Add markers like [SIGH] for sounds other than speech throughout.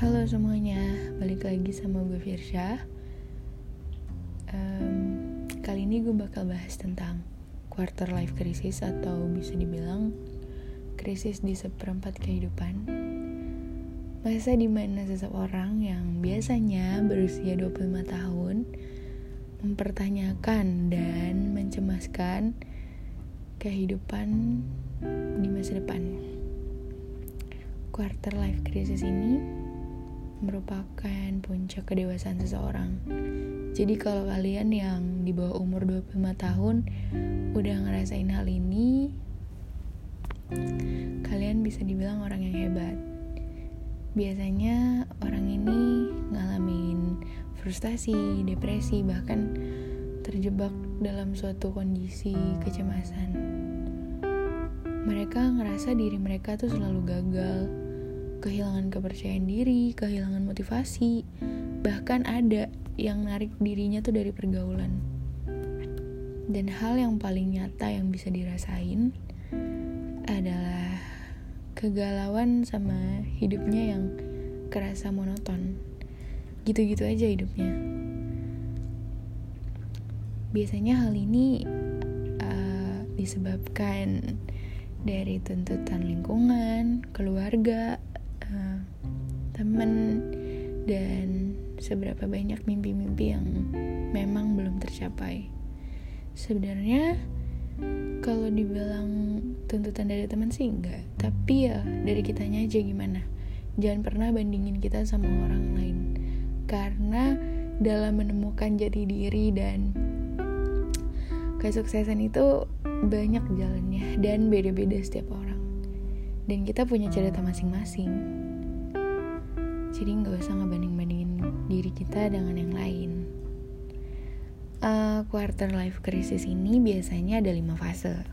Halo semuanya, balik lagi sama gue Firsha. Um, kali ini gue bakal bahas tentang quarter life crisis atau bisa dibilang krisis di seperempat kehidupan. Masa di mana seseorang yang biasanya berusia 25 tahun mempertanyakan dan mencemaskan kehidupan di masa depan. Quarter life crisis ini merupakan puncak kedewasaan seseorang. Jadi kalau kalian yang di bawah umur 25 tahun udah ngerasain hal ini, kalian bisa dibilang orang yang hebat. Biasanya orang ini ngalamin frustasi, depresi, bahkan terjebak dalam suatu kondisi kecemasan. Mereka ngerasa diri mereka tuh selalu gagal, kehilangan kepercayaan diri, kehilangan motivasi, bahkan ada yang narik dirinya tuh dari pergaulan. Dan hal yang paling nyata yang bisa dirasain adalah kegalauan sama hidupnya yang kerasa monoton. Gitu-gitu aja hidupnya. Biasanya hal ini uh, disebabkan dari tuntutan lingkungan, keluarga, temen dan seberapa banyak mimpi-mimpi yang memang belum tercapai. Sebenarnya kalau dibilang tuntutan dari teman sih enggak, tapi ya dari kitanya aja gimana. Jangan pernah bandingin kita sama orang lain. Karena dalam menemukan jati diri dan kesuksesan itu banyak jalannya dan beda-beda setiap orang. Dan kita punya cerita masing-masing jadi nggak usah ngebanding-bandingin diri kita dengan yang lain. Uh, quarter life crisis ini biasanya ada lima fase.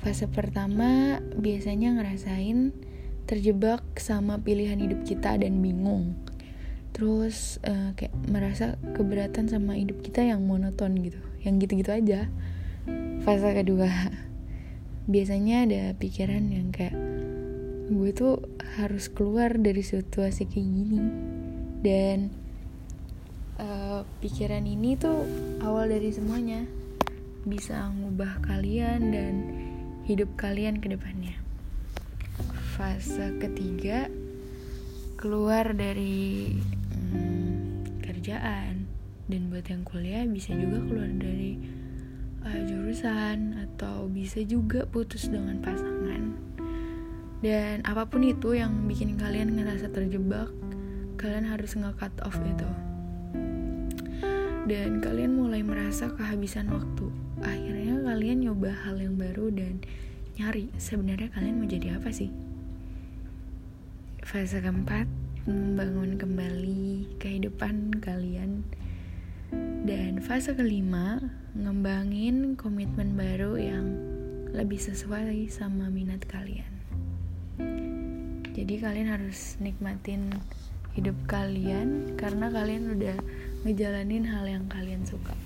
Fase pertama biasanya ngerasain terjebak sama pilihan hidup kita dan bingung. Terus uh, kayak merasa keberatan sama hidup kita yang monoton gitu yang gitu-gitu aja. Fase kedua [LAUGHS] biasanya ada pikiran yang kayak gue tuh harus keluar dari situasi kayak gini. Dan uh, pikiran ini tuh awal dari semuanya. Bisa ngubah kalian dan hidup kalian ke depannya. Fase ketiga keluar dari hmm, kerjaan. Dan buat yang kuliah bisa juga keluar dari uh, jurusan atau bisa juga putus dengan pasangan dan apa pun itu yang bikin kalian ngerasa terjebak kalian harus nge-cut off itu. Dan kalian mulai merasa kehabisan waktu. Akhirnya kalian nyoba hal yang baru dan nyari sebenarnya kalian mau jadi apa sih? Fase keempat membangun kembali kehidupan kalian. Dan fase kelima ngembangin komitmen baru yang lebih sesuai sama minat kalian jadi kalian harus nikmatin hidup kalian karena kalian udah ngejalanin hal yang kalian suka.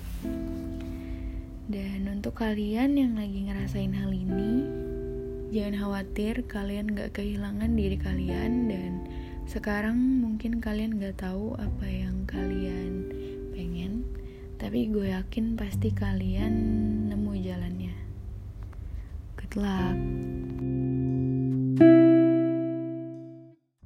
Dan untuk kalian yang lagi ngerasain hal ini jangan khawatir kalian gak kehilangan diri kalian. Dan sekarang mungkin kalian gak tahu apa yang kalian pengen tapi gue yakin pasti kalian nemu jalannya. Good luck